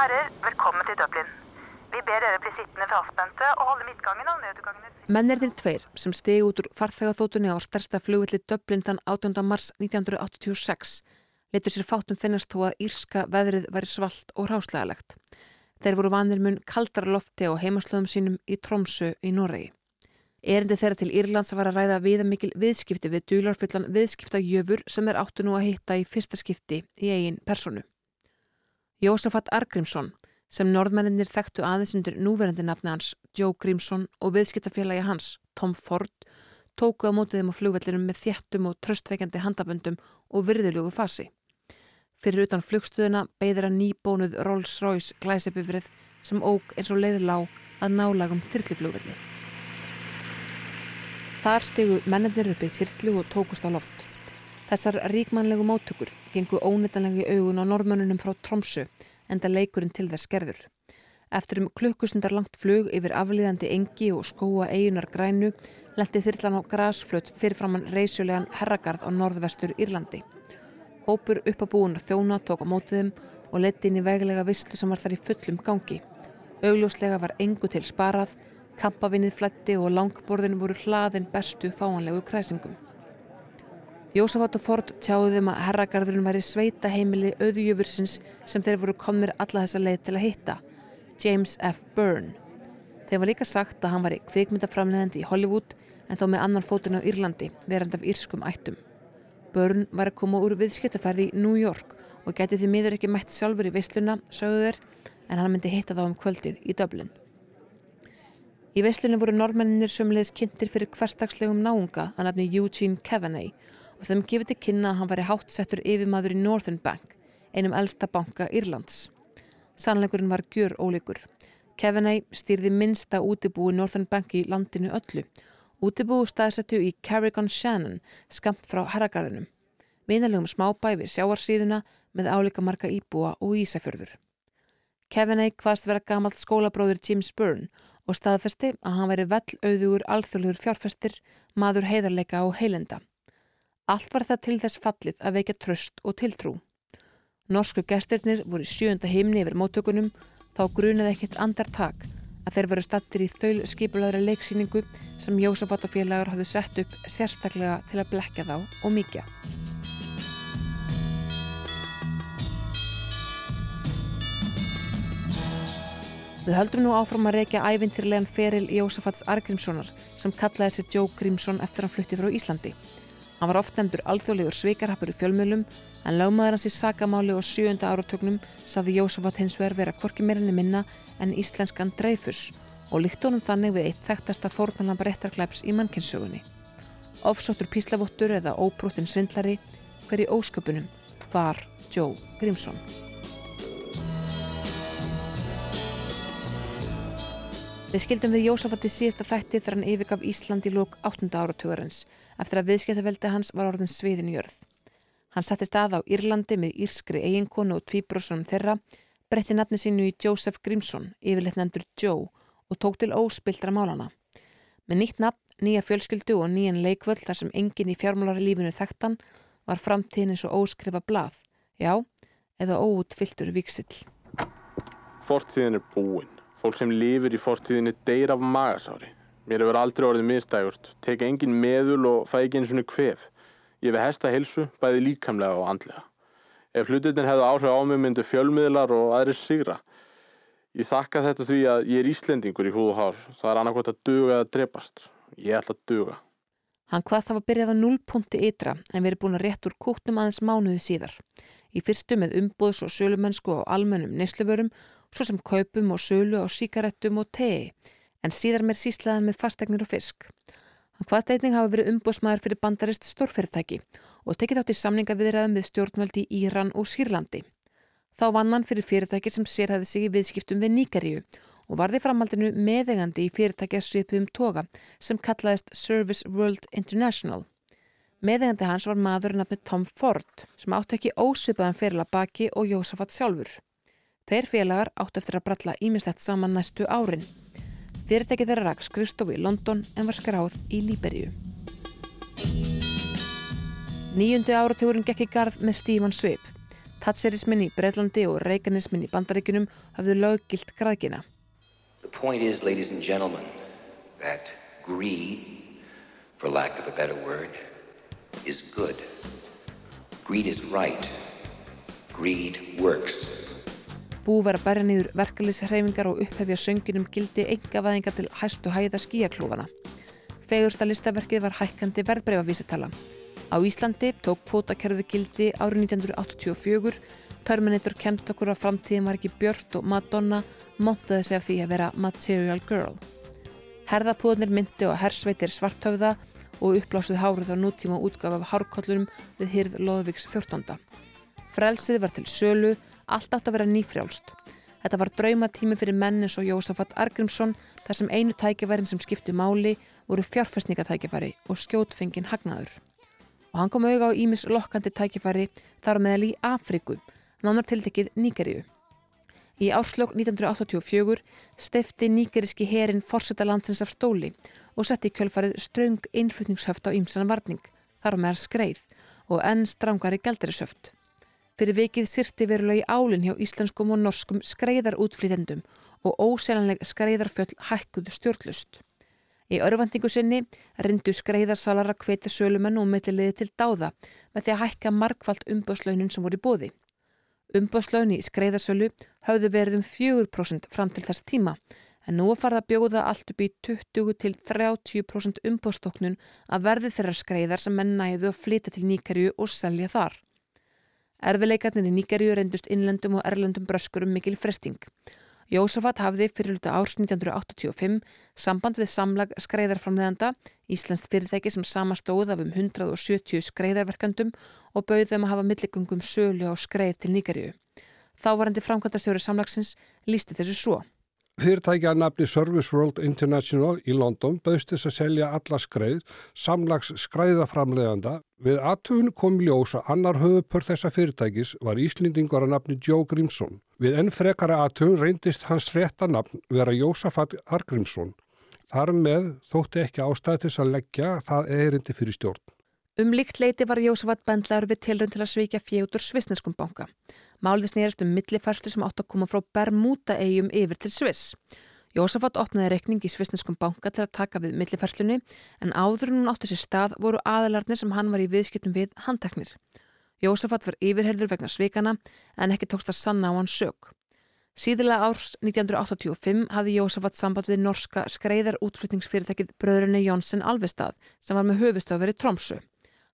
herrer, velkommen til Dublin. Vi ber dere bli sittende fastspente og holde midtgangen og nødutgangene. Mennirnir tveir sem stegi út úr farþegaþótunni á stærsta flugvilli Dublin þann 18. mars 1986 letur sér fátum finnast þó að írska veðrið væri svalt og ráslegalegt. Þeir voru vanir mun kaldara lofti á heimaslöðum sínum í Tromsö í Noregi. Erindi þeirra til Írlands var að ræða viða mikil viðskipti við dúlarfullan viðskiptajöfur sem er áttu nú að hitta í fyrsta skipti í eigin personu. Jósafat Argrímsson sem norðmenninir þekktu aðeins undir núverandi nafni hans Joe Grímsson og viðskiptafélagi hans Tom Ford tóku á mótið þeim á flugvellinum með þjættum og tröstveikandi handaböndum og virðilögu fasi. Fyrir utan flugstuðuna beigður að nýbónuð Rolls-Royce glæsipifrið sem óg eins og leiðlá að nálagum þyrliflugvelli. Þar stegu mennir uppið þyrlu og tókust á loft. Þessar ríkmannlegu móttökur gengu ónittanlegi augun á norðmönnunum frá Tromsö enda leikurinn til þess gerður. Eftir um klukkustundar langt flug yfir aflýðandi engi og skóa eigunar grænu lendi þyrlan á grasflött fyrirframann reysjulegan herragarð á norðvestur Írlandi. Hópur upp að búin að þjóna tók á mótiðum og leti inn í veglega visslu sem var þar í fullum gangi. Augljóslega var engu til sparað, kampavinnið fletti og langborðin voru hlaðin bestu fáanlegu kræsingum. Jósafat og Ford tjáðum að herragarðurinn væri sveita heimili auðjöfursins sem þeir voru komnir alla þessa leið til að hitta, James F. Byrne. Þeir var líka sagt að hann var í kvikmyndaframleðandi í Hollywood en þó með annan fótun á Írlandi, verand af írskum ættum. Byrne var að koma úr viðskiptaferði í New York og geti því miður ekki mætt sjálfur í veisluna, sögðu þeir, en hann myndi hitta þá um kvöldið í Dublin. Í veislunum voru normenninir sömulegis kynntir fyrir hverstagslegum náunga að nafni Eugene Kavanagh og þeim gefið til kynna að hann væri hátsettur yfirmaður í Northern Bank, einum elsta banka Írlands. Sannleikurinn var gjör ólíkur. Kavanagh stýrði minnsta útibúi Northern Bank í landinu öllu. Útibúi staðsettu í Carrigon Shannon, skamt frá herragarðinum. Vinalegum smábæ við sjáarsíðuna með álíka marka íbúa og ísafjörður. Kavanagh hvaðst vera gamalt skólabróður James Byrne og staðfesti að hann væri vell auðugur alþjóðlugur fjárfestir, maður heiðarleika og heilenda. Allt var það til þess fallið að veikja tröst og tiltrú. Norsku gestirnir voru sjönda heimni yfir móttökunum þá grunaði ekkit andar tak að þeir veru stattir í þaul skipulaðri leiksýningu sem félagur hafðu sett upp sérstaklega til að blekja þá og mikja. Við höldum nú áfram að reykja ævintirlegan feril Jósafats Argrímssonar sem kallaði sér Joe Grímsson eftir hann flutti frá Íslandi. Hann var oft nefndur alþjóðlegur sveikarhappur í fjölmjölum en lögmaður hans í sagamáli og sjönda áratögnum saði Jósafat hins vegar vera kvorki meirinni minna en íslenskan dreifus og líkt honum þannig við eitt þekktasta fórnalambar réttarklæps í mannkynnssögunni. Ofsóttur píslavottur eða óbrútin svindlari hver í ósköpunum var Joe Grímsson. Við skildum við Jósafati síðasta þætti þegar hann yfirgaf Ísland í lók 8. áratugurins eftir að viðskiptaveldi hans var orðin sviðin jörð. Hann setti stað á Írlandi með írskri eiginkonu og tvíbrósunum þeirra, breytti nafni sínu í Joseph Grímsson, yfirleitt nefndur Joe, og tók til óspildra málana. Með nýtt nafn, nýja fjölskyldu og nýjan leikvöld þar sem engin í fjármálari lífinu þekktan var framtíðin eins og óskrifa blað, já, eða óutfylltur viksill. Fortíðin er búinn. Fólk sem lifir í fortíðinni deyr af magasári. Mér hefur aldrei orðið miðstægurt, teka engin meðul og fæ ekki eins og kvef. Ég hef hesta hilsu, bæði líkamlega og andlega. Ef hlututin hefðu áhrif á mig myndu fjölmiðlar og aðri sigra. Ég þakka þetta því að ég er Íslendingur í húð og hár. Það er annarkvæmt að duga eða drepast. Ég ætla að duga. Hann hvað það var byrjað á 0.1 ytra en verið búin að rétt úr kútnum aðeins mánuði síðar. Í fyrstu með umbúðs og sölumönsku á almennum nesluvörum svo sem kaupum og sölu á síkarettum og tei, en síðar mér síslaðan með fastegnir og fisk. Hann hvaðst einning hafa verið umbósmaður fyrir bandarist stórfyrirtæki og tekið átt í samninga viðræðum við stjórnvöldi í Íran og Sýrlandi. Þá vann hann fyrir fyrirtæki sem sérhæði sig í viðskiptum við Níkaríu og varði framhaldinu meðegandi í fyrirtækja svipum toga sem kallaðist Service World International. Meðegandi hans var maðurinn af með Tom Ford sem átt ekki ósvipaðan fyrir að baki og Jósafat sjálfur. Þeir félagar áttu eftir að bralla ímislegt saman næstu árin. Fyrirtækið þeirra rak skrifstofu í London en var skráð í Líberíu. Nýjundu áratugurinn gekk í garð með Stífan Svip. Tatserismin í Breitlandi og Reykjanesmin í Bandaríkunum hafðu löggilt grækina. The point is, ladies and gentlemen, that greed, for lack of a better word, is good. Greed is right. Greed works. Bú var að bæra niður verkefliðshreyfingar og upphefja sönginum gildi engavæðinga til hæstu hæða skíaklúfana. Fegursta listaverkið var hækkandi verðbreifavísitala. Á Íslandi tók kvótakerfi gildi árið 1984, Terminator kemt okkur að framtíðin var ekki björnt og Madonna montaði sig af því að vera Material Girl. Herðapúðnir myndi og hersveitir svarthöfða og uppblásuð hárið á nútíma útgaf af hárkollunum við hýrð Lóðvíks 14. Frelsið var til sölu, allt átt að vera nýfrjálst. Þetta var draumatími fyrir menn eins og Jósafat Argrímsson þar sem einu tækjaværin sem skiptu máli voru fjárfæstningatækjafæri og skjótfengin hagnaður. Og hann kom auðga á Ímis lokkandi tækjafæri þar meðal í Afriku, nánar tiltekið Níkeríu. Í áslokk 1984 stefti nýgeriski herin fórseta landsins af stóli og setti kjölfarið ströng innflutningshöft á ýmsan varning, þar meðar skreið og enn strangari gældarisöft. Fyrir vikið sirti verulega í álinn hjá íslenskum og norskum skreiðarútflýtendum og óselanleg skreiðarfjöll hækkuðu stjórnlust. Í örfandingu sinni rindu skreiðarsalara hvetja sölumenn og meðliði til dáða með því að hækka markvallt umbáslaunin sem voru í bóði. Umbáslaun í skreiðarsölu hafðu verið um 4% fram til þess tíma en nú farða bjóða allt upp í 20 til 30% umbóstoknun að verði þeirra skreiðar sem menn næðu að flytja til Níkarju og selja þar. Erfileikarnir í Níkarju reyndust innlendum og erlendum bröskurum mikil fresting. Jósafat hafði fyrir luta árs 1985 samband við samlag skreiðarframleðanda, Íslands fyrirtæki sem samastóð af um 170 skreiðarverkandum og bauð þeim að hafa milligungum sölu á skreið til Níkarju. Þá varandi framkvæmtastjóri samlagsins lísti þessu svo. Fyrirtækja nafni Service World International í London bauðst þess að selja alla skreið, samlags skreiðaframleganda. Við aðtöfun kom ljósa annar höfupör þessa fyrirtækis var Íslendingar að nafni Joe Grimson. Við enn frekara aðtöfun reyndist hans rétta nafn vera Jósafat Argrímsson. Þar með þótti ekki ástæði til að leggja það erindi fyrir stjórn. Um líkt leiti var Jósafat bendlaður við tilrönd til að svíkja fjögur svisneskum banka. Málið snýrist um millifærslu sem átt að koma frá Bermuda-eigum yfir til Sviss. Jósafat opnaði rekning í svisneskum banka til að taka við millifærslunni en áður hún áttu sér stað voru aðalarnir sem hann var í viðskiptum við handteknir. Jósafat var yfirherður vegna svikana en ekki tókst að sanna á hann sög. Síðilega árs 1985 hafði Jósafat samband við norska skreiðar útflutningsfyrirtækið Bröðrunni Jónsson Alvestad sem var með höfustöður í Tromsu.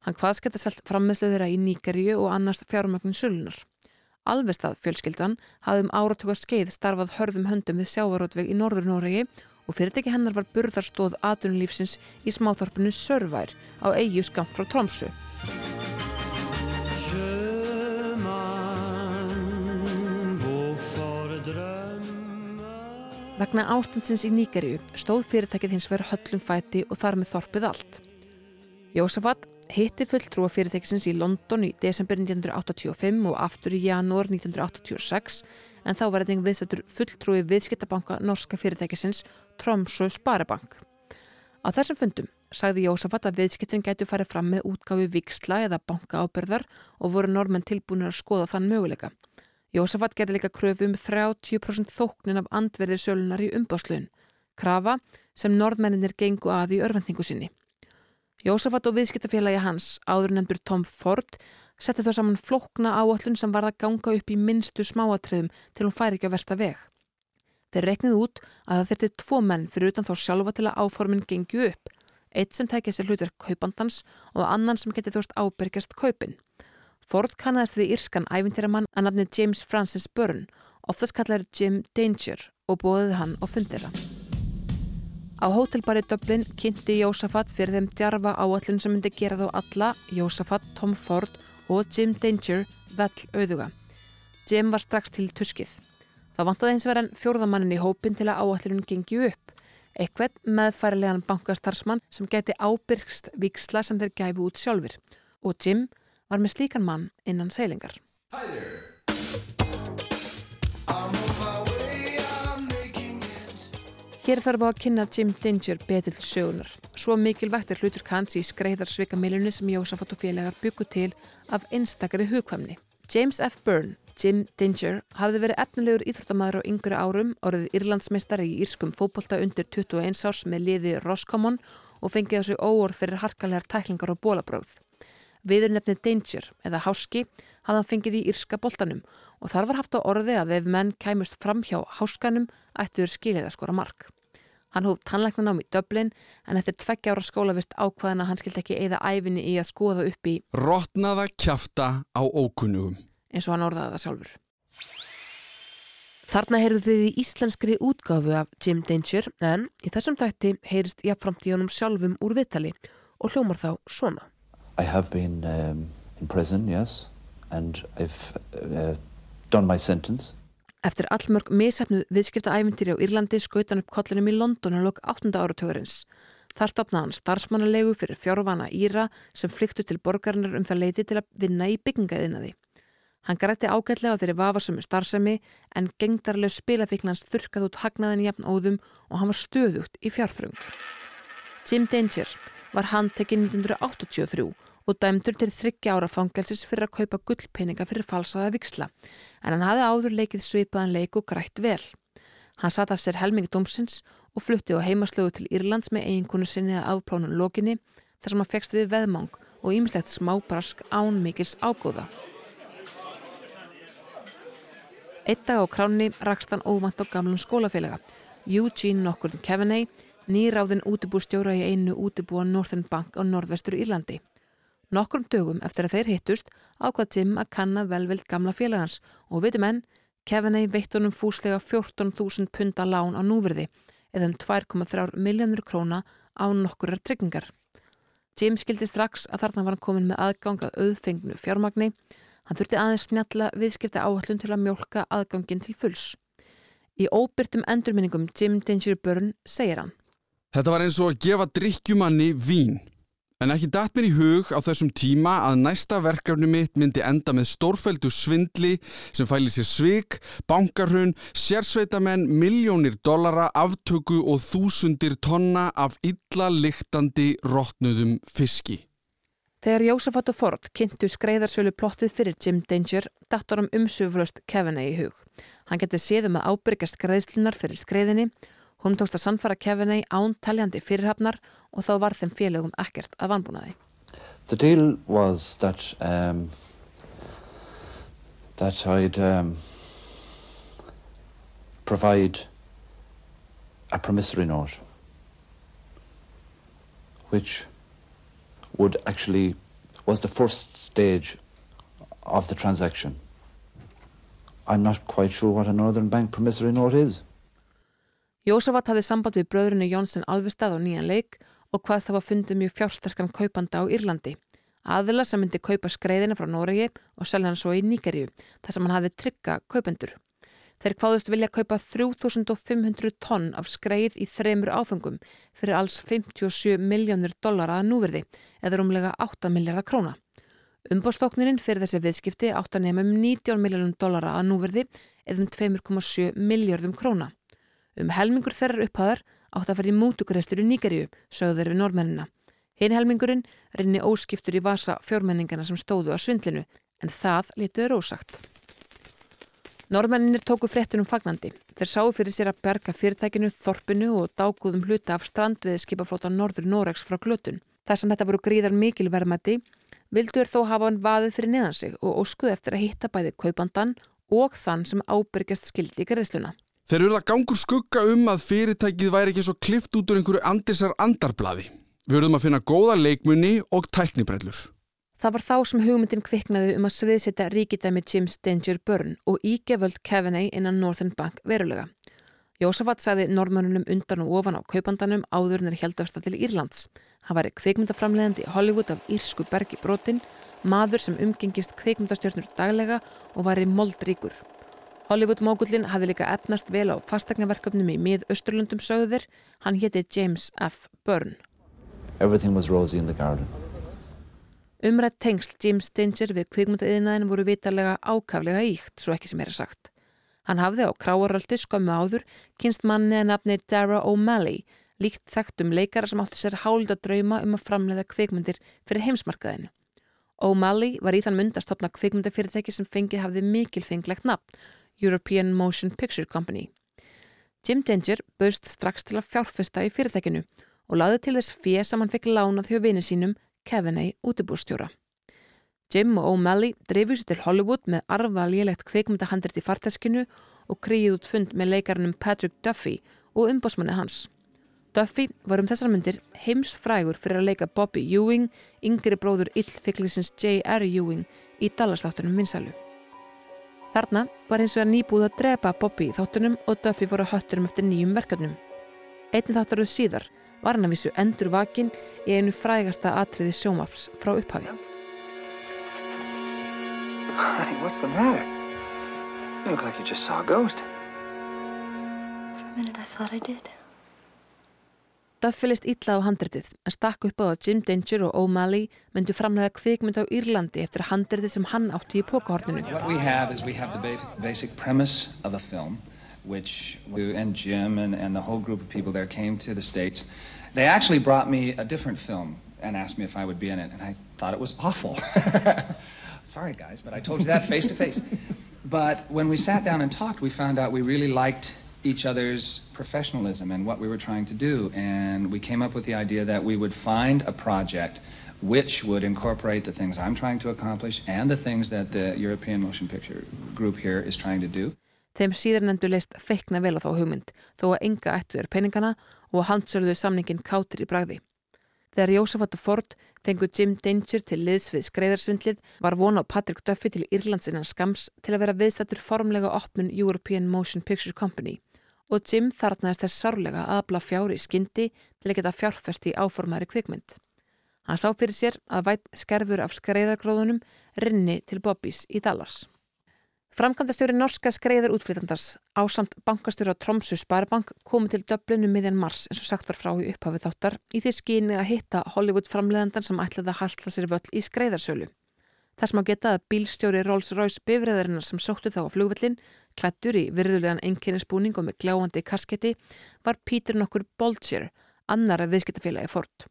Hann hvaðsketta selt frammeðsluðura í Níkaríu og annars fjármögnin sulunar. Alvestað fjölskyldan hafði um áratöku skeið starfað hörðum höndum við sjávarótveg í Norður Noregi og fyrirtæki hennar var burðarstóð aðunulífsins í smáþorpinu Sörvær á eigju skamt frá Tromsu. Vegna ástandsins í Níkerju stóð fyrirtækið hins verið höllum fæti og þar með þorpið allt. Jósafat hitti fulltrúa fyrirtækisins í London í desember 1985 og aftur í janúar 1986 en þá var þetta viðstættur fulltrúi viðskiptabanka norska fyrirtækisins Tromsø Sparebank. Á þessum fundum sagði Jósafat að viðskiptin gætu farið fram með útgáfi viksla eða banka ábyrðar og voru normenn tilbúinir að skoða þann möguleika. Jósafat gerði líka kröfu um 30% þóknin af andverðir sölunar í umbáslun, krafa sem norðmenninir gengu að í örvendingu sinni. Jósafat og viðskiptafélagi hans, áður nefndur Tom Ford, setti þó saman flókna áallun sem var að ganga upp í minnstu smáatriðum til hún færi ekki að versta veg. Þeir reknið út að það þurfti tvo menn fyrir utan þá sjálfa til að áformin gengju upp, eitt sem tækja sér hlutverk kaupandans og annan sem geti þóst ábyrgjast kaupin. Ford kannast við írskan æfintýramann að nafni James Francis Byrne, oftast kallar Jim Danger og bóðið hann á fundira. Á hótelbari Dublin kynnti Jósafat fyrir þeim djarfa áallun sem myndi gera þó alla, Jósafat, Tom Ford og Jim Danger vell auðuga. Jim var strax til tuskið. Það vantaði eins verðan fjórðamannin í hópin til að áallunum gengi upp. Ekkert meðfærilegan bankastarfsmann sem geti ábyrgst viksla sem þeir gæfi út sjálfur. Og Jim var með slíkan mann innan seilingar. Hér þarf á að kynna Jim Danger betil sögunar. Svo mikilvægt er hlutur kanns í skreiðarsvika milunni sem Jósafat og félagar byggu til af einstakari hugkvæmni. James F. Byrne, Jim Dinger, hafði verið efnilegur íþróttamæður á yngri árum, orðið Írlandsmeistari í írskum fókbólta undir 21 árs með liði Roscommon og fengið þessu óorð fyrir harkalegar tæklingar og bólabróð. Viðurnefnið Danger, eða Háski, hafði hann fengið í írska boltanum og þar var haft á orði að ef menn kæmust fram hjá Háskanum ættuður skilið að skora mark. Hann hóð tannlæknanám í Dublin en eftir tveggja ára skólavist ákvaðin að hann skildi ekki eigða æfinni í að skoða upp í Rotnaða kjafta á ókunnugum eins og hann orðaði það sjálfur. Þarna heyrðu þið í íslenskri útgáfu af Jim Danger en í þessum dætti heyrist jafnframt í honum sjálfum úr viðtali og hljómar þá svona. I have been um, in prison, yes, and I've uh, done my sentence. Eftir allmörg misefnuð viðskiptaæventýri á Írlandi skautan upp kollinum í London á lok 8. áratugurins. Þar stopnaði hann starfsmannalegu fyrir fjárvana Íra sem flyktu til borgarinnar um það leiti til að vinna í byggingaðinaði. Hann grætti ágætlega á þeirri vafasömu starfsemi en gengdarleg spilafíknans þurkað út hagnaðin jafn óðum og hann var stöðugt í fjárfrung. Jim Danger var handtekinn 1983 og dæmdur til þryggja ára fangelsis fyrir að kaupa gullpeninga fyrir falsaða viksla en hann hafði áður leikið svipaðan leik og grætt vel. Hann satt af sér helmingi dómsins og flutti á heimaslögu til Írlands með eiginkonu sinni að afplánun lokinni þar sem hann fegst við veðmang og ýmislegt smábrask án mikils ágóða. Eitt dag á kráni rakst hann óvant á gamlan skólafélaga, Eugene Nokkurn Keveney, nýráðin útibúrstjóra í einu útibúa Northern Bank á norðvestur Írlandi. Nokkrum dögum eftir að þeir hittust ákvað Jim að kanna velvild gamla félagans og viti menn, Keveney veitt honum fúslega 14.000 punta lán á núverði eða um 2,3 miljónur króna á nokkurar tryggingar. Jim skildi strax að þarna var hann komin með aðgang að auðfengnu fjármagni Hann þurfti aðeins snjalla viðskipta áallun til að mjölka aðgangin til fulls. Í óbyrtum endurminningum Jim Danger Byrne segir hann. Þetta var eins og að gefa drikkjumanni vín. En ekki datt mér í hug á þessum tíma að næsta verkefni mitt myndi enda með stórfældu svindli sem fæli sér svik, bankarhun, sérsveitamenn, miljónir dollara, aftöku og þúsundir tonna af illa lyktandi rótnuðum fiski. Þegar Jósafat og Ford kynntu skreiðarsölu plottið fyrir Jim Danger dattur um umsöfulöst Kevinni í hug. Hann getið séðum að ábyrgast greiðslunar fyrir skreiðinni, hún tókst að sannfara Kevinni án taljandi fyrirhafnar og þá var þeim félögum ekkert að vanbúnaði. The deal was that um, that I'd um, provide a promissory note which would actually was the first stage of the transaction. I'm not quite sure what a Northern Bank promissory note is. Jósafat hafði samband við bröðrunni Jónsson Alvestad á nýjan leik og hvað það var fundið mjög fjársterkan kaupanda á Írlandi. Aðila sem myndi kaupa skreiðina frá Noregi og selja hann svo í Níkerju þar sem hann hafði trygga kaupendur. Þeir kváðust vilja kaupa 3500 tonn af skreið í þremur áfengum fyrir alls 57 miljónir dollara að núverði eða rúmlega 8 miljardar króna. Umbóstóknirinn fyrir þessi viðskipti átt að nefnum 19 miljónum dollara að núverði eða um 2,7 miljardum króna. Um helmingur þeirrar upphæðar átt að fara í mútugreistur í Níkerju, sögðu þeir við normennina. Hinn helmingurinn rinni óskiptur í vasa fjórmenningana sem stóðu á svindlinu, en það lituður ósagt. Normenninir tóku fréttunum fagnandi. Þeir sáu fyrir sér að berga fyrirtækinu, þorpinu og dágúðum hluta af strandviði skipaflóta Norður Noregs frá glötun. Þar sem þetta voru gríðar mikil verðmætti, vildu er þó hafa hann vaðið fyrir neðan sig og óskuð eftir að hitta bæði kaupandan og þann sem ábyrgjast skildi í greiðsluna. Þeir eru það gangur skugga um að fyrirtækið væri ekki svo klift út úr einhverju andisar andarblaði. Við verðum að finna góða leikmunni og tæknibrellur. Það var þá sem hugmyndin kviknaði um að sviðsita ríkidæmi James Danger Byrne og ígeföld Kevinay innan Northern Bank verulega. Jósafat sagði normannunum undan og ofan á kaupandanum áður en er heldafsta til Írlands. Hann var kvikmyndaframleðandi í Hollywood af írsku bergi brotin, maður sem umgengist kvikmyndastjórnur daglega og var í moldríkur. Hollywood-mógullin hafði líka efnast vel á fastegnaverköpnum í mið-Östurlundum sögðir, hann hétti James F. Byrne. Umrætt tengsl James Danger við kvikmyndaðinaðin voru vitarlega ákaflega íkt, svo ekki sem er sagt. Hann hafði á kráaröldi skömmu áður kynst manni að nafni Dara O'Malley, líkt þekkt um leikara sem átti sér hálda drauma um að framleiða kvikmyndir fyrir heimsmarkaðinu. O'Malley var í þann mynd að stopna kvikmyndafyrirtæki sem fengið hafði mikilfenglegt nafn, European Motion Picture Company. Jim Danger bauðst strax til að fjárfesta í fyrirtækinu og laði til þess fér sem hann fekk lánað hjá vini sínum, Kevin A. útibúrstjóra. Jim og O'Malley dreifur sér til Hollywood með arvalílegt kvikmyndahandrit í farteskinu og krýið út fund með leikarnum Patrick Duffy og umbásmanni hans. Duffy var um þessar myndir heimsfrægur fyrir að leika Bobby Ewing, yngri bróður illfiklisins J.R. Ewing í Dallas-þáttunum vinsælu. Þarna var eins og að nýbúð að drepa Bobby í þáttunum og Duffy voru höttunum eftir nýjum verkefnum. Einnig þáttaruð síðar var hann að vissu endur vakin í einu frægasta atriði sjómaps frá upphafi. Honey, what's the matter? You look like you just saw a ghost. For a minute I thought I did. Illa á handritið en stakk upp á að Jim Danger og O'Malley myndu framlega kvikmynd á Írlandi eftir handritið sem hann átti í pókahorninu. What we have is we have the basic, basic premise of a film which you and Jim and, and the whole group of people there came to the States. They actually brought me a different film and asked me if I would be in it and I thought it was awful. Sorry guys, but I told you that face to face. But when we sat down and talked, we found out we really liked each other's professionalism and what we were trying to do. And we came up with the idea that we would find a project which would incorporate the things I'm trying to accomplish and the things that the European Motion Picture Group here is trying to do. Þeim síðarnendu leist feikna vel á þá hugmynd þó að enga ættu er peningana og hansöluðu samningin kátir í bragði. Þegar Jósafat og Ford fengu Jim Danger til liðs við skreiðarsvindlið var von á Patrick Duffy til Írlands innan skams til að vera viðstættur formlega opnun European Motion Picture Company og Jim þarnaðist þess sárlega aðbla fjári í skyndi til að geta fjárfesti áformaðri kvikmynd. Hann sá fyrir sér að vætt skerfur af skreiðargróðunum rinni til Bobbys í Dallas. Framkvæmdastjóri norska skreiðar útflytandars á samt bankastjóri á Tromsu Sparibank komu til döblinu miðjan mars eins og sagt var frá í upphafið þáttar í því skyni að hitta Hollywood framleðandan sem ætlaði að halsla sér völl í skreiðarsölu. Þess maður geta að bílstjóri Rolls-Royce bifræðarinnar sem sóttu þá á flugvillin, klættur í virðulegan einnkynningsbúning og með gljáandi kasketti, var Peter nokkur Bolger, annar af viðskiptafélagi Ford.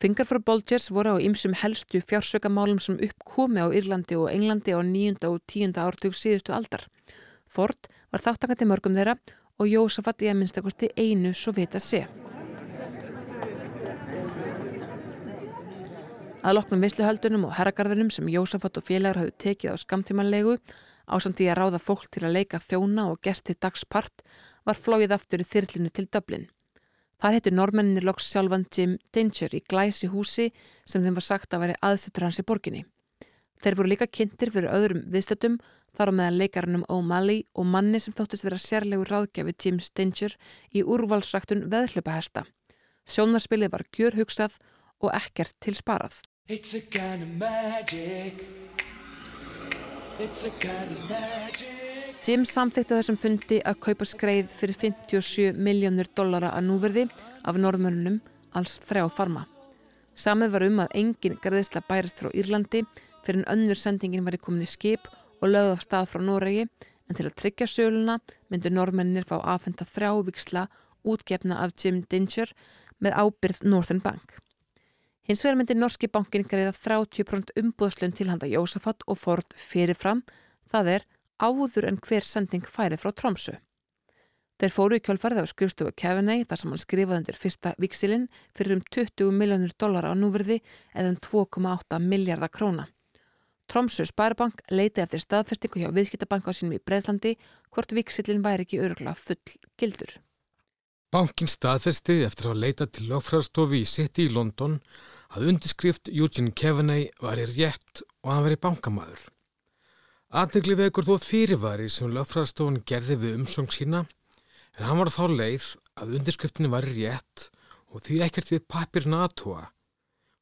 Fingar frá Bolgers voru á ymsum helstu fjársökamálum sem uppkomi á Írlandi og Englandi á nýjunda og tíunda ártug síðustu aldar. Ford var þáttakandi mörgum þeirra og Jósafat í að minnstakosti einu svo vita sé. Að loknum vissluhaldunum og herragarðunum sem Jósafat og félagar hafðu tekið á skamtímanlegu ásamt í að ráða fólk til að leika þjóna og gesti dagspart var flóið aftur í þyrlinu til Dublin. Þar heitur normenninni loks sjálfan Jim Danger í glæsi húsi sem þeim var sagt að veri aðsettur hans í borginni. Þeir voru líka kynntir fyrir öðrum viðstöldum þar á meðan leikarannum O'Malley og manni sem þóttist vera sérlegu ráðgjafi James Danger í úrvalsræktun veðhlöpahesta. Sjónarspilið var gjör hugsað og ekkert til sparað. It's a kind of magic It's a kind of magic Jim samþykti þessum fundi að kaupa skreið fyrir 57 miljónir dollara að núverði af norðmörnunum alls þrjá farma. Samið var um að engin græðisla bærast frá Írlandi fyrir en önnur sendingin var í komin í skip og lögð af stað frá Noregi en til að tryggja söluna myndu normennir fá aðfenda þrjá viksla útgefna af Jim Danger með ábyrð Northern Bank. Hins vegar myndi norski bankin greiða 30% umbúðslun til handa Jósafat og Ford fyrirfram, það er áður en hver sending færi frá Tromsu. Þeir fóru í kjálfarið á skrifstofu Kevinay þar sem hann skrifaði undir fyrsta viksilinn fyrir um 20 miljónir dollara á núverði eða um 2,8 miljardar króna. Tromsu Spærbank leiti eftir staðfestingu hjá viðskiptabanka sínum í Breitlandi hvort viksilinn væri ekki örugla full gildur. Bankin staðfesti eftir að leita til lögfræðstofi í City í London að undirskrift Eugene Kevinay var í rétt og hann veri bankamaður. Aðtegli vekur þó fyrirvari sem lögfræðstofun gerði við umsóng sína en hann var þá leið að undirskriftinni var í rétt og því ekkert við papir natua.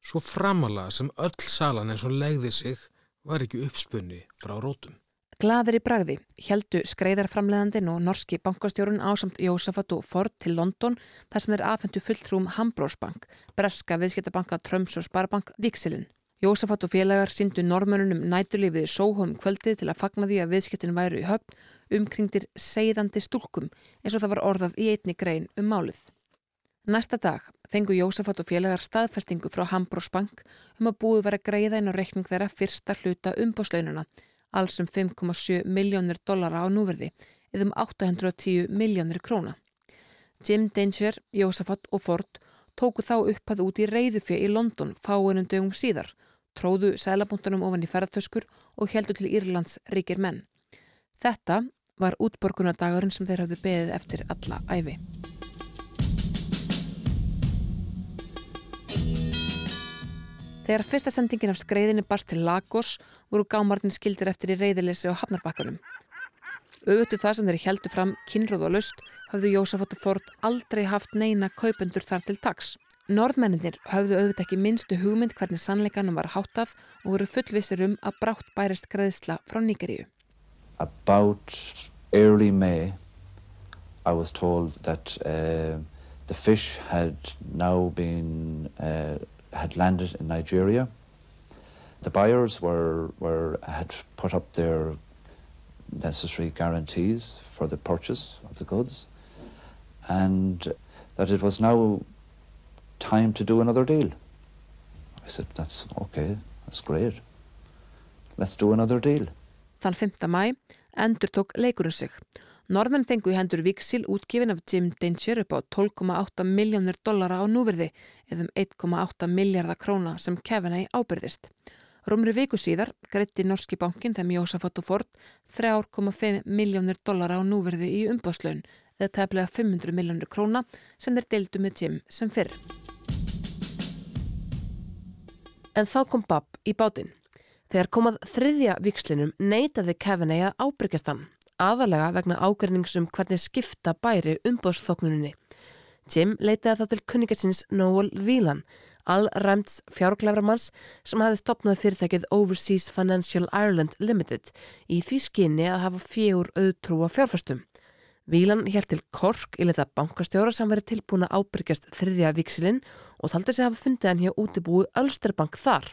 Svo framalega sem öll salan eins og legði sig var ekki uppspunni frá rótum. Gladir í bragði heldu skreiðarframleðandin og norski bankastjórun ásamt Jósafat og Ford til London þar sem er aðfendu fulltrúum Hambrósbank, breska viðskiptabanka Tröms og Sparbank Víksilin. Jósafat og félagar síndu normönunum nætulífið í sóhum kvöldið til að fagna því að viðskiptin væru í höfn umkringdir seiðandi stúlkum eins og það var orðað í einni grein um málið. Næsta dag fengu Jósafat og félagar staðfestingu frá Hambros Bank um að búið vera greiða inn á reikning þeirra fyrsta hluta umbáslaununa, alls um 5,7 miljónir dollara á núverði, eða um 810 miljónir króna. Jim Danger, Jósafat og Ford tóku þá upp að út í reyðufjö í London fáinum dögum síðar, tróðu sælabúndunum ofan í ferðartöskur og heldu til Írlands ríkir menn. Þetta var útborgunadagurinn sem þeir hafðu beðið eftir alla æfi. Þegar fyrsta sendingin af skreiðinni barst til Lagos voru gámartin skildir eftir í reyðilesi og hafnarbakkanum. Auðvitað það sem þeir heldu fram kynróð og lust hafðu Jósafat og Ford aldrei haft neina kaupendur þar til taks. Norðmenninir hafðu auðvitað ekki minnstu hugmynd hvernig sannleikanum var háttað og voru fullvisir um að brátt bærist greiðsla frá Nýgeríu. About early May I was told that uh, the fish had now been uh, had landed in Nigeria. The buyers were, were had put up their necessary guarantees for the purchase of the goods and that it was now time to do another deal. I said, that's okay, that's great. Let's do another deal. Þann 5. mæ endur tók leikurinn sig. Norðmenn fengu í hendur viksil útgifin af Jim Danger upp á 12,8 miljónir dollara á núverði eða um 1,8 miljardar króna sem Kevinay ábyrðist. Rómri viku síðar greitti Norski bankin þeim Jósafat og Ford 3,5 miljónir dollara á núverði í umbáslaun eða tefnilega 500 miljónir króna sem þeir deildu með Jim sem fyrr. En þá kom Bob í bátinn. Þegar komað þriðja vikslinum neytaði Kevinay að ábyrgjast hann, aðalega vegna ágreiningsum hvernig skipta bæri umbóðsþóknuninni. Jim leitaði þá til kunningasins Noel Whelan, allræmts fjárglæframanns sem hafði stopnað fyrirtækið Overseas Financial Ireland Limited í því skinni að hafa fjögur auðtrúa fjárfæstum. Vílan hér til Kork í leta bankastjóra sem verið tilbúin að ábyrgjast þriðja viksilinn og taldi sig hafa fundið hann hjá útibúi Ölsterbank þar.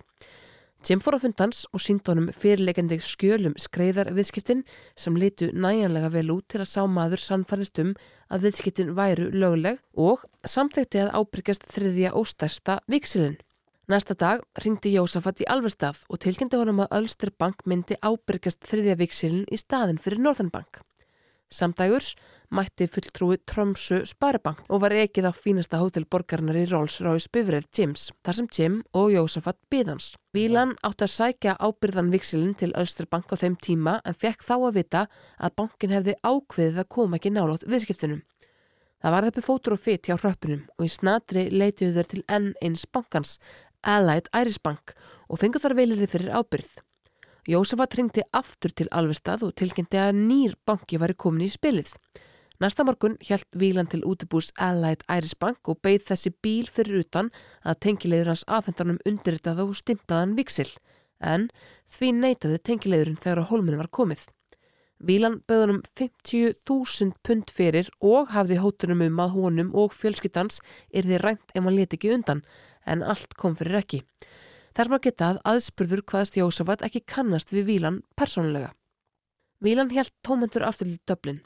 Jim fór á fundans og sínd honum fyrirleikandi skjölum skreiðar viðskiptin sem litu næjanlega vel út til að sá maður sannfærðist um að viðskiptin væru lögleg og samþekti að ábyrgjast þriðja og stærsta viksilinn. Næsta dag ringdi Jósafat í Alverstað og tilkynnti honum að Ölsterbank myndi ábyrgjast þriðja viksilinn í staðin fyrir Northernbank. Samdægurs mætti fulltrúi Tromsu Sparibank og var ekið á fínasta hótelborgarnar í Rolls-Royce bifrið Jims, þar sem Jim og Jósafat byðans. Vílan átti að sækja ábyrðan viksilinn til Ölsterbank á þeim tíma en fekk þá að vita að bankin hefði ákveðið að koma ekki nálótt viðskiptunum. Það var uppi fótur og fyrt hjá hröppunum og í snatri leitiðu þeir til enn eins bankans, Allied Irish Bank og fengu þar velirði fyrir ábyrð. Jósefat ringti aftur til Alvestad og tilkynnti að nýr banki var komin í spilið. Næsta morgun hjælt Vílan til útibús Allied Irish Bank og beigð þessi bíl fyrir utan að tengilegur hans afhendanum undirritað og stimplaðan viksil, en því neytaði tengilegurinn þegar að holminu var komið. Vílan beigðunum 50.000 pund fyrir og hafði hóttunum um að honum og fjölskyttans er því rænt ef maður leti ekki undan, en allt kom fyrir ekki. Sem að geta að aðspurður hvaðast Jósafat ekki kannast við Vílan persónulega. Vílan held tómendur aftur til döblin.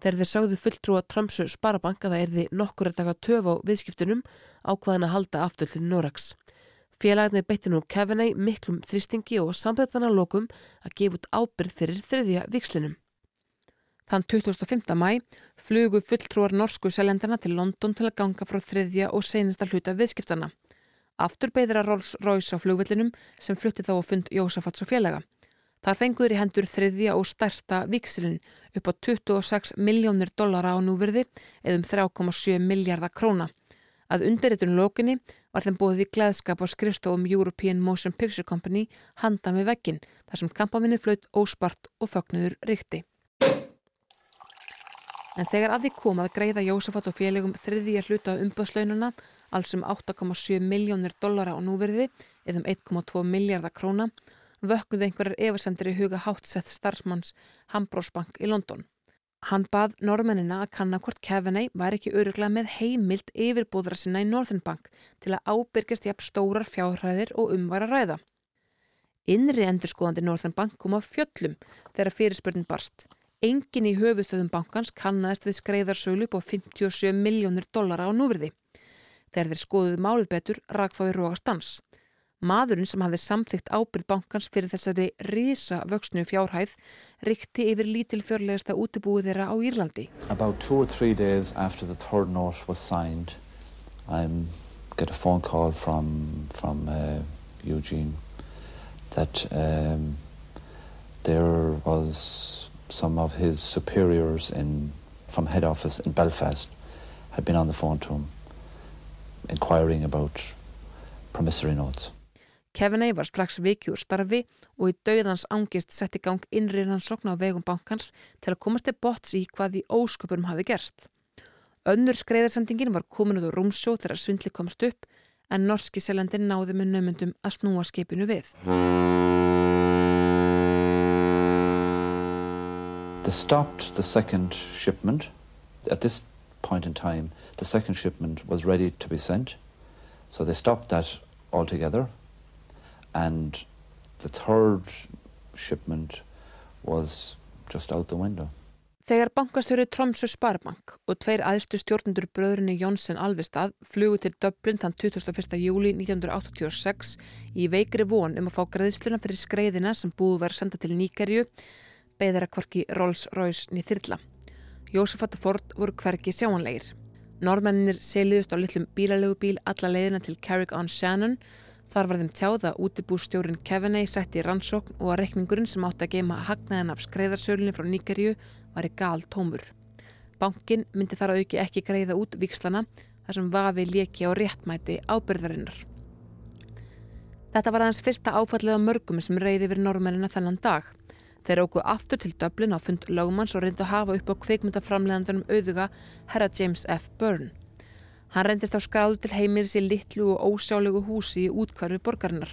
Þegar þeir sagðu fulltrúa Tramsu sparabank að það erði nokkur að taka töf á viðskiptunum ákvaðan að halda aftur til Norax. Félagarnir beitti nú Kevinay miklum þristingi og samþettan að lokum að gefa út ábyrð fyrir þriðja vikslinum. Þann 25. mæ flugu fulltrúar norsku selendana til London til að ganga frá þriðja og senasta hluta viðskiptana. Aftur beðir að Rolls Royce á flugvillinum sem flutti þá að fund Jósafats og félaga. Þar fenguður í hendur þriðja og stærsta viksilin upp á 26 miljónir dollara á núverði eða um 3,7 miljardar króna. Að undirritun lókinni var þeim bóðið í gleðskap á skrifstofum European Motion Picture Company handa með vekkin þar sem kampavinni flaut óspart og fögnuður ríkti. En þegar að því kom að greiða Jósafat og félagum þriðja hluta umböðslaununa alls um 8,7 miljónir dollara á núverði eða um 1,2 miljardar króna, vöknuði einhverjar eversendir í huga háttsett starfsmanns Hambrósbank í London. Hann bað normennina að kanna hvort Kevinay var ekki öruglega með heimild yfirbúðra sinna í Northern Bank til að ábyrgjast jafn stórar fjárhæðir og umvara ræða. Innri endurskoðandi Northern Bank kom á fjöllum þegar fyrirspörnin barst. Engin í höfustöðum bankans kannaðist við skreiðarsölu på 57 miljónir dollara á núverði. Þegar þeir skoðuðu málið betur rak þá í rógastans. Maðurinn sem hafði samþygt ábyrð bankans fyrir þessari risa vöxnu fjárhæð ríkti yfir lítil fjörlegasta útibúið þeirra á Írlandi. About two or three days after the third note was signed, I get a phone call from, from uh, Eugene that um, there was some of his superiors in, from head office in Belfast had been on the phone to him inquiring about promissory notes. Kevinay var strax vikið úr starfi og í dauðans ángist sett í gang innri rannsókn á vegum bankans til að komast til bots í hvað í ósköpunum hafi gerst. Önnur skreiðarsendingin var komin út á rúmsjó þegar svindli komst upp en norski selandin náði með nömyndum að snúa skipinu við. They stopped the second shipment. At this point in time, the second shipment was ready to be sent. So they stopped that altogether. And the third shipment was just out the window. Þegar bankastjóri Tromsø Sparbank og tveir aðstu stjórnundur bröðurinn Jónsson Alvestad flugu til Dublin þann 21. júli 1986 í veikri von um að fá greiðsluna fyrir skreiðina sem búið verið senda til Níkerju beðir að kvorki Rolls-Royce niður þyrla. Jósefat og Ford voru hverki sjáanlegir. Norðmennir seliðust á litlum bílalögubíl alla leiðina til Carrick-on-Shannon Þar var þeim tjáða útibúrstjórin Kevinay sett í rannsókn og að rekningurinn sem átti að geima hagnaðin af skreiðarsölunni frá Níkerju var í gal tómur. Bankin myndi þar að auki ekki greiða út vikslana þar sem vafi leki á réttmæti ábyrðarinnar. Þetta var aðeins fyrsta áfallega mörgum sem reyði yfir normennina þennan dag. Þeir ógu aftur til Dublin á fund lögumanns og reyndu að hafa upp á kveikmyndaframleðandunum auðuga Herra James F. Byrne. Hann reyndist á skráðu til heimiris í litlu og ósjálegu húsi í útkvarfi borgarinnar.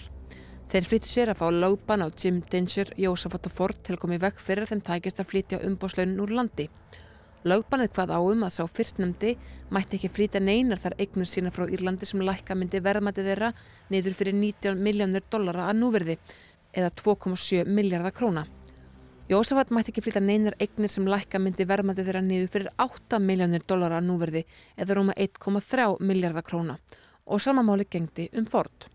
Þeir flyttu sér að fá lögban á Jim Dinger, Jósafat og Ford til að koma í vekk fyrir þeim tækist að flytja umbóslaunin úr landi. Lögbanið hvað áum að sá fyrstnæmdi mætti ekki flytja neinar þar eignir sína frá Írlandi sem lækka myndi verðmæti þeirra niður fyrir 19 miljónir dollara að núverði eða 2,7 miljardar króna. Jósafat mætti ekki flytja neinar eignir sem lækka myndi verðmæti þeirra niður fyrir 8 miljónir dollara núverði eða rúma 1,3 miljardar króna og samamáli gengdi um Ford.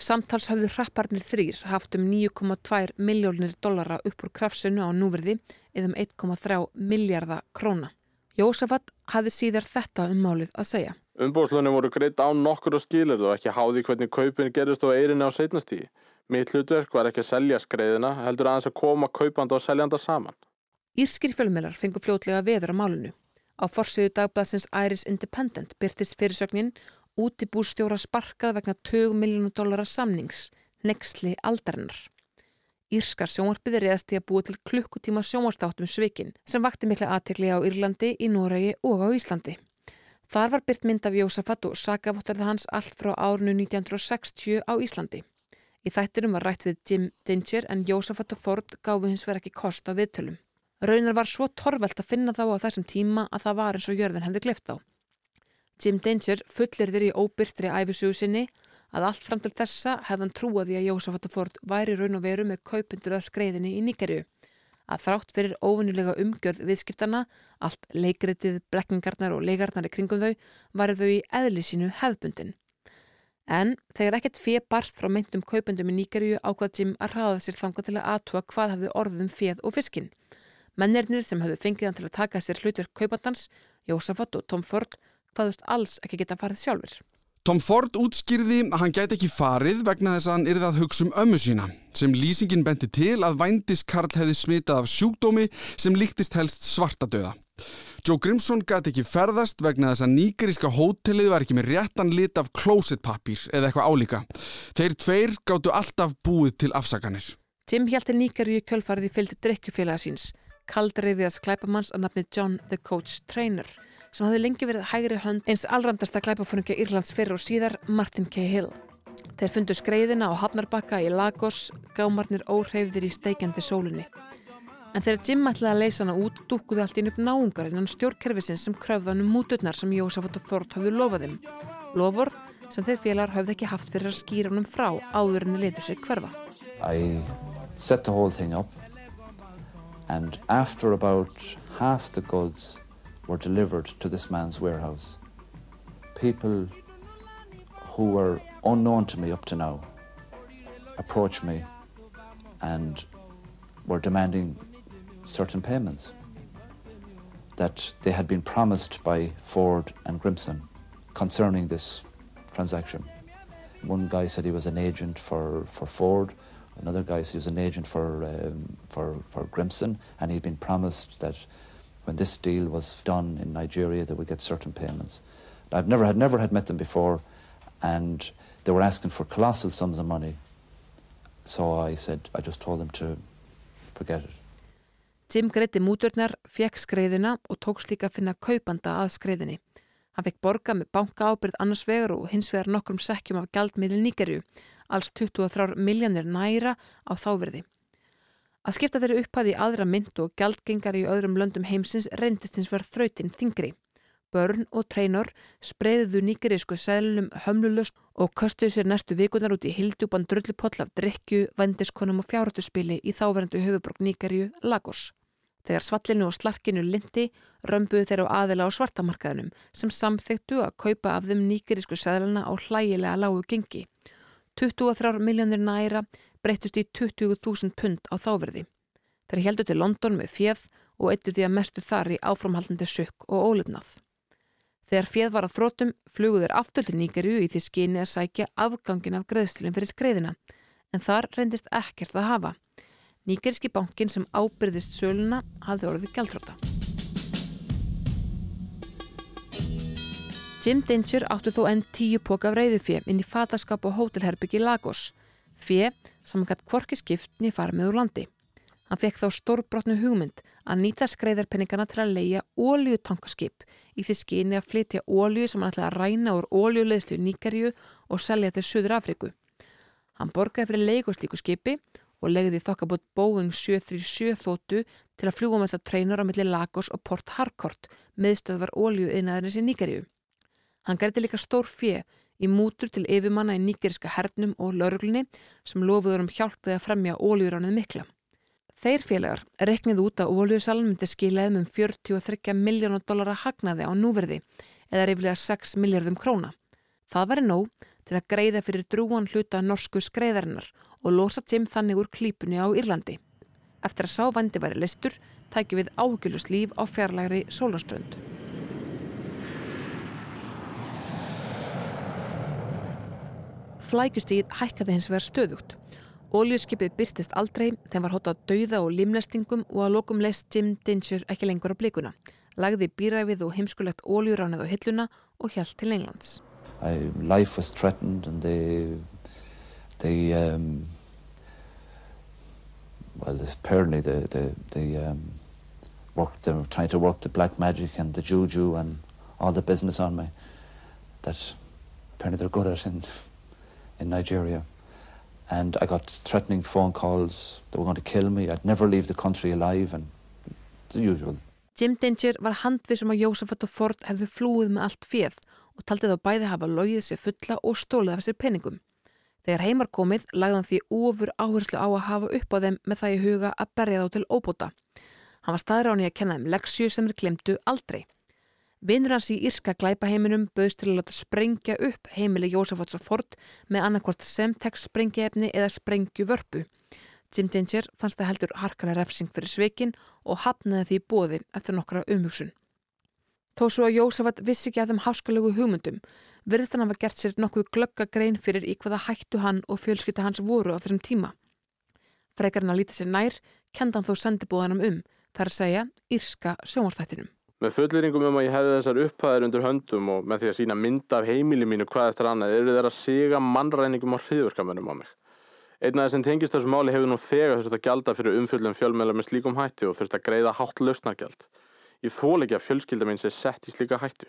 Samtals hafðu hrapparnir þrýr haft um 9,2 miljónir dollara upp úr krafsunu á núverði eða um 1,3 miljardar króna. Jósafat hafði síðar þetta um málið að segja. Umbóðslunni voru greitt á nokkur og skilir og ekki háði hvernig kaupin gerist á eirinni á setnastíði. Mitt hlutverk var ekki að selja skreiðina, heldur aðeins að koma kaupanda og seljanda saman. Írskir fjölmjölar fengur fljótlega veður á málunu. Á forsiðu dagbladsins Iris Independent byrtist fyrirsögnin útibúrstjóra sparkað vegna 20 miljónu dólara samnings, nexli aldarinnar. Írskar sjónvarpið er eðast í að búa til klukkutíma sjónvartáttum svikin sem vakti mikla aðtekli á Írlandi, í Noregi og á Íslandi. Þar var byrt mynd af Jósafat og sagavottarða hans allt frá árinu 1960 á Íslandi. Í þættinum var rætt við Jim Dinger en Jósafat og Ford gáfi hins verið ekki kost á viðtölum. Raunar var svo torvelt að finna þá á þessum tíma að það var eins og jörðin hefði glift á. Jim Dinger fullir þér í óbyrtri æfisugu sinni að allt fram til þessa hefðan trúaði að Jósafat og Ford væri raun og veru með kaupundur að skreiðinni í Níkerju. Að þrátt fyrir óvinnilega umgjörð viðskiptana, allt leikritið, blekkingarnar og leikarnar í kringum þau, varu þau í eðli sínu hefðbundin. En þegar ekkert fyrir barst frá myndum kaupendum í Níkerju ákvað Jim að hraða sér þanga til að aðtúa hvað hafði orðum fjöð og fiskin. Mennirnir sem hafðu fengið hann til að taka sér hlutverk kaupandans, Jósafat og Tom Ford, hvaðust alls ekki geta farið sjálfur. Tom Ford útskýrði að hann gæti ekki farið vegna þess að hann yrði að hugsa um ömmu sína, sem lýsingin benti til að vændiskarl hefði smitað af sjúkdómi sem líktist helst svartadöða. Joe Grimson gæti ekki ferðast vegna þess að nýgeríska hótelið var ekki með réttan lit af klósettpappir eða eitthvað álíka. Þeir tveir gáttu alltaf búið til afsaganir. Jim hjálpti nýgeríu kjölfarið í fylgdi drikkjufélaga síns, kaldreiðiðas klæpamanns að nafni John the Coach Trainer, sem hafði lengi verið hægri hönd eins allramdasta klæpafóningja Írlands fyrir og síðar Martin K. Hill. Þeir fundu skreiðina á Hafnarbakka í Lagos, gámarnir óhreyfðir í steikjandi sólunni. En þegar Jim ætlaði að leysa hana út dúkuði allt inn upp náungar innan stjórnkerfisins sem kröfðan um múturnar sem Jósafat og Ford hafðu lofað þeim. Loford sem þeir félagar hafði ekki haft fyrir að skýra húnum frá áður en leiður sig hverfa. I set the whole thing up and after about half the goods were delivered to this man's warehouse people who were unknown to me up to now approached me and were demanding certain payments that they had been promised by Ford and Grimson concerning this transaction. One guy said he was an agent for, for Ford, another guy said he was an agent for, um, for, for Grimson, and he'd been promised that when this deal was done in Nigeria, they would get certain payments. I've never had, never had met them before, and they were asking for colossal sums of money. So I said, I just told them to forget it. Jim greiti múturnar, fekk skreiðina og tóks líka að finna kaupanda að skreiðinni. Hann fekk borga með banka ábyrð annars vegar og hins vegar nokkrum sekkjum af gjaldmiðlin Níkerju, alls 23 miljónir næra á þáverði. Að skipta þeirri upphæði í aðra mynd og gjaldgengar í öðrum löndum heimsins reyndist hins verð þrautinn þingri. Börn og treinor spreyðuðu nýgerísku seglum hömlulust og köstuðu sér næstu vikunar út í hildjúpan drullupoll af drikju, vendiskonum og fjárhættuspili í þáverandu höfubrok Nýgeríu Lagos. Þegar svallinu og slarkinu lindi römbuðu þeir á aðila á svartamarkaðinum sem samþektu að kaupa af þeim nýgerísku segluna á hlægilega lágu gengi. 23 miljónir næra breytust í 20.000 pund á þáverði. Þeir heldu til London með fjöð og eittu því að mestu þar í áframhaldandi sukk og ólefnað. Þegar fjöð var að þrótum flugu þeir aftur til Níkerju í því skyni að sækja afgangin af greiðslunum fyrir skreiðina en þar reyndist ekkert að hafa. Níkerski bankin sem ábyrðist söluna hafði orðið gældróta. Jim Dinger áttu þó enn tíu póka af reyðufjö inn í fatarskap og hótelherbyggi Lagos. Fjö gætt kvorki skiptni fara með úr landi. Hann fekk þá stórbrotnu hugmynd að nýta skreiðarpenningana til að leia óljutankaskip í því skyni að flytja ólju sem hann ætlaði að ræna úr óljuleðslu Níkarju og selja til Suður Afriku. Hann borgaði fyrir leikoslíku skipi og legði þokkabót Boeing 737 þóttu til að fljúa með það treinur á milli Lagos og Port Harcourt meðstöðvar ólju yðnaðarins í Níkarju. Hann gerði líka stór fjö í mútur til yfirmanna í níkeriska hernum og lauruglunni sem lofuður um hjálp við að fremja óljuránuð mikla. Þeir félagar reknið út að óljusalan myndi skilaðum um 43 miljónar dollara hagnaði á núverði eða reyflega 6 miljardum króna. Það væri nóg til að greiða fyrir drúan hluta norsku skreiðarinnar og losa Jim þannig úr klípunni á Írlandi. Eftir að sávandi væri listur tækju við ágjulust líf á fjarlægri sólaströnd. Flækustíð hækkaði hins vegar stöðugt Óljuskipið byrtist aldrei, þeim var hótt að dauða og limlestingum og að lokum leist Jim Dinger ekki lengur á blikuna. Lagði býræfið og heimskulegt óljuránið á hilluna og hjælt til Englands. I, life was threatened and they, they um, well, apparently they, they, they um, worked, they were trying to work the black magic and the juju and all the business on me that apparently they're good at in, in Nigeria. and I got threatening phone calls. They were going to kill me. I'd never leave the country alive and the usual. Jim Dinger var handvisum að Jósafat og Ford hefðu flúið með allt fjöð og taldi þá bæði hafa logið sér fulla og stólið af sér peningum. Þegar heimar komið lagðan því ofur áherslu á að hafa upp á þeim með það í huga að berja þá til óbóta. Hann var staðráni að kenna þeim leksju sem þeir glemdu aldrei. Vinnur hans í Írska glæpaheiminum bauðst til að láta sprengja upp heimili Jósafats og Ford með annarkvort semtex sprengjaefni eða sprengju vörpu. Jim Dinger fannst það heldur harkalega refsing fyrir sveikin og hafnaði því bóði eftir nokkra umhugsun. Þó svo að Jósafat vissi ekki að þeim háskalegu hugmyndum, verðist hann að hafa gert sér nokkuð glögga grein fyrir í hvaða hættu hann og fjölskytta hans voru á þessum tíma. Frekarinn að líti sér nær, kenda hann þó sendibúðanum um, þar að segja Írska sjónvartættinum. Með fulliringum um að ég hefði þessar upphæðir undir höndum og með því að sína mynda af heimili mínu hvað eftir annað eru þeirra að siga mannræningum á hriðverkamennum á mig. Einn af þessum tengist þessu máli hefur nú þegar þurft að gjalda fyrir umfjöldum fjölmjöla með slíkum hættu og þurft að greiða hátt lausnargjald. Ég þól ekki að fjölskylda minn sé sett í slíka hættu.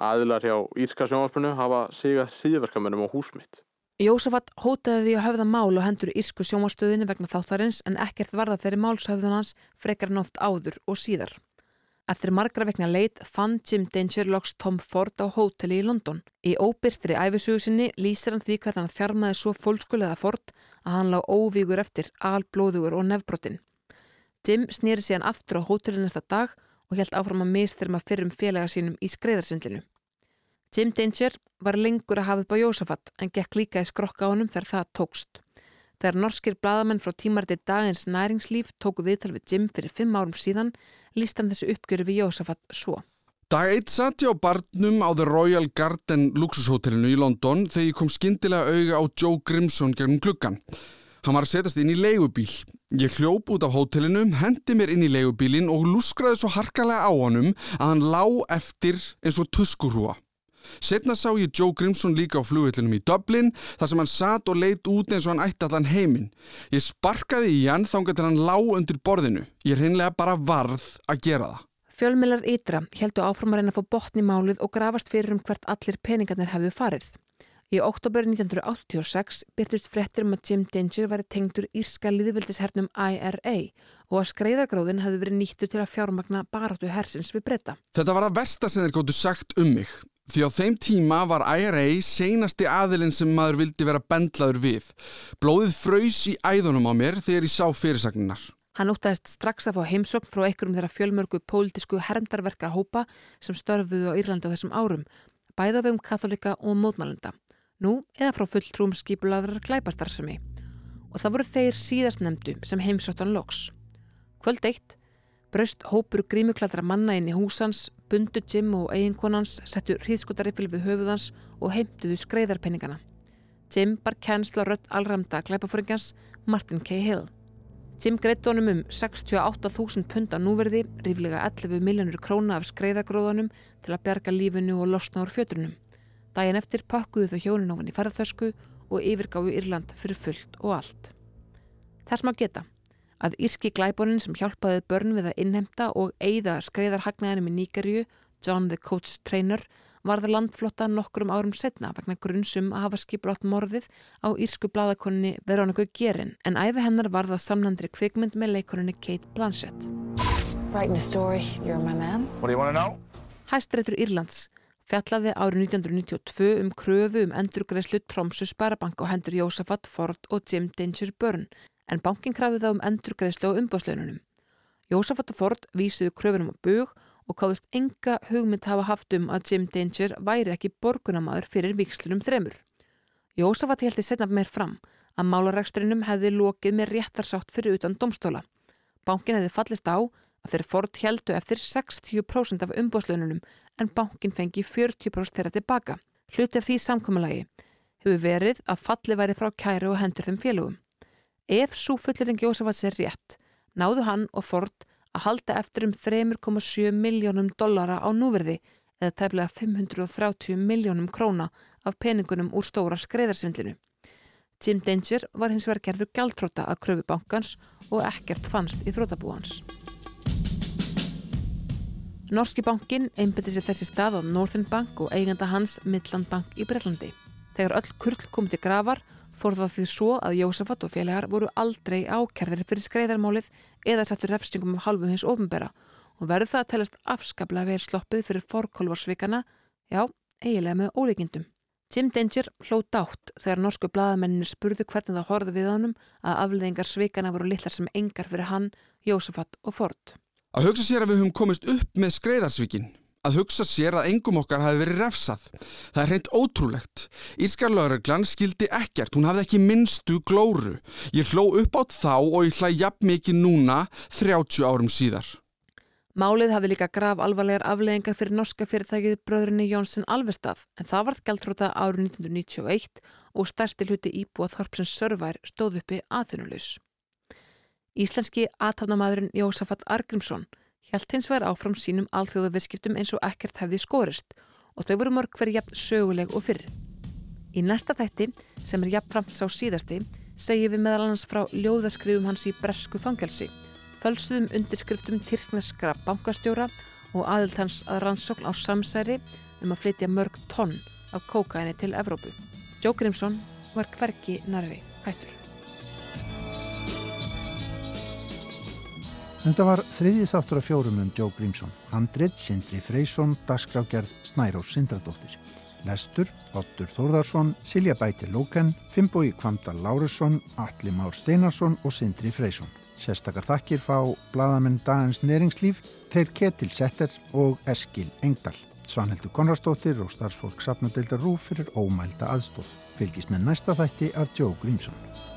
Aðilar hjá Írska sjónvarpinu hafa sigað hriðverkamennum á húsmitt. Jósafat hótaði því að höfða mál og hendur Írsku sjónvarstöðinu vegna þáttarins en ekkert varða þeirri málshöfðunans frekar en oft áður og síðar. Eftir margra vekna leit fann Jim Danger loks Tom Ford á hóteli í London. Í óbyrtri æfisugusinni lýsir hann því hvað hann þjarmaði svo fólkskulega Ford að hann lág óvígur eftir, alblóðugur og nefbrotin. Jim snýri síðan aftur á hóteli næsta dag og helt áfram að mistyrma fyrrum félagar sínum í skreiðarsundlinu. Jim Danger var lengur að hafa upp á Jósafat en gekk líka í skrokka honum þegar það tókst. Þegar norskir bladamenn frá tímartir dagins næringslíf tóku viðtal við Jim fyrir fimm árum síðan líst hann þessu uppgjöru við Jósafat svo. Dag eitt satt ég á barnum á The Royal Garden luxushotellinu í London þegar ég kom skindilega auga á Joe Grimson gegnum klukkan. Hann var að setjast inn í leigubíl. Ég hljóp út af hótelinu, hendi mér inn í leigubílin og lúskraði svo harkalega á honum að hann lá eftir eins og tuskurúa. Setna sá ég Joe Grimson líka á flugvillinum í Dublin þar sem hann satt og leitt út eins og hann ætti allan heiminn. Ég sparkaði í hann þángat til hann lá undir borðinu. Ég reynlega bara varð að gera það. Fjölmilar Ytra heldu áfram að reyna að fá botni málið og grafast fyrir um hvert allir peningarnir hefðu farið. Í oktober 1986 byrtust frettir um að Jim Danger væri tengdur írska liðvildishernum IRA og að skreiðagróðin hefði verið nýttur til að fjármagna baráttu hersins við breyta. Þetta var að versta sem þeir góttu sagt um mig. Því á þeim tíma var IRA seinasti aðilinn sem maður vildi vera bendlaður við. Blóðið fröys í æðunum á mér þegar ég sá fyrirsagninar. Hann ótaðist strax að fá heimsokn frá einhverjum þeirra fjölmörgu pólitísku hermdarverka hópa sem störfuðu á Írlandi á þessum árum, bæða vegum katholika og mótmælenda, nú eða frá fulltrúum skipulaðrar glæpastarsumi. Og það voru þeir síðast nefndu sem heimsóttan loks. Kvöld eitt braust hópur grímukladra manna inn í húsans, bundu Jim og eiginkonans, settu hríðskotarifil við höfuðans og heimtuðu skreiðarpenningana. Jim bar kænsla rött allramda glæpafóringans Martin K. Hill. Jim greitt honum um 68.000 pund á núverði, ríflega 11 miljónur króna af skreiðagróðanum til að bjarga lífinu og losna úr fjötrunum. Dægin eftir pakkuðu þau hjónin á hann í ferðarþösku og yfirgáðu Írland fyrir fullt og allt. Þess maður geta að írski glæbonin sem hjálpaði börn við að innhemta og eigða skreiðarhagnaðinum í Níkerju, John the Coach Trainer, varða landflotta nokkrum árum setna vegna grunnsum að hafa skiplátt morðið á írsku bladakonni Veronica Gerin en æfi hennar varða samnandri kvikmynd með leikoninni Kate Blanchett. Writing a story, you're my man. What do you want to know? Hæstreitur Írlands fjallaði árið 1992 um kröfu um endurgreislu Tromsu Sparabank á hendur Jósafat Ford og Jim Danger Byrne en bankin krafið þá um endurgreislu á umbáslaununum. Jósafat Ford vísiðu kröfunum á bug og káðust enga hugmynd hafa haft um að Jim Danger væri ekki borgunamadur fyrir vikslunum þremur. Jósafat heldur setna meir fram að málaræksturinnum hefði lokið með réttarsátt fyrir utan domstóla. Bankin hefði fallist á að þeir Ford heldu eftir 60% af umbáslaununum en bankin fengi 40% þeirra tilbaka. Hluti af því samkommulagi hefur verið að falli væri frá kæru og hendur þeim félögum. Ef svo fullering Jósafats er rétt, náðu hann og Ford að halda eftir um 3,7 miljónum dollara á núverði eða tæmlega 530 miljónum króna af peningunum úr stóra skreiðarsvindlinu. Jim Danger var hins vegar gerður gjaldtróta að kröfu bankans og ekkert fannst í þrótabúans. Norski bankin einbeti sér þessi stað á Northern Bank og eiganda hans Midland Bank í Brellandi. Þegar öll kurl kom til gravar fór það því svo að Jósafat og félagar voru aldrei ákerðir fyrir skreiðarmálið eða settur refstingum af halvu hins ofnbera og verður það að telast afskaplega verið sloppið fyrir forkolvarsvikana, já, eiginlega með ólíkindum. Jim Danger hló dátt þegar norsku bladamenninir spurðu hvernig það horfði við honum að afleðingar svikana voru litlar sem engar fyrir hann, Jósafat og Ford. Að hugsa sér að við höfum komist upp með skreiðarsvikin að hugsa sér að engum okkar hafi verið refsað. Það er hreint ótrúlegt. Írskar lauruglan skildi ekkert, hún hafði ekki minnstu glóru. Ég hló upp átt þá og ég hlæ jafn mikið núna 30 árum síðar. Málið hafði líka graf alvarlegar afleðingar fyrir norska fyrirtækið bröðrinni Jónsson Alvestad en það varð gæltróta árið 1991 og stærsti hluti íbúa þorpsins Sörvær stóð uppi aðtunulus. Íslenski aðtafnamaðurinn Jósafat Argrimsson hjælt hins vegar áfram sínum alþjóðu viðskiptum eins og ekkert hefði skorist og þau voru mörg fyrir jafn söguleg og fyrr. Í næsta þætti, sem er jafn framt sá síðasti, segjum við meðal annars frá ljóðaskrifum hans í Bresku fangelsi, fölsuðum undirskriftum Tyrkneskra bankastjóra og aðild hans að rannsókn á samsæri um að flytja mörg tonn af kókaini til Evrópu. Joe Grimson var hverki nærri hættur. Þetta var þriði þáttur af fjórum um Joe Grimson, handrit Sindri Freysson, dagskrágerð Snærós Sindradóttir. Lestur, Ottur Þórðarsson, Silja Bæti Lóken, Fimboi Kvamdal Lárusson, Alli Már Steinarsson og Sindri Freysson. Sérstakar þakkir fá bladamenn Dagins Neringslíf, þeir Ketil Setter og Eskil Engdal. Svanhildur Konradsdóttir og starfsfólk sapnadeildar Rúf fyrir ómælda aðstóð. Fylgist með næsta þætti af Joe Grímsson.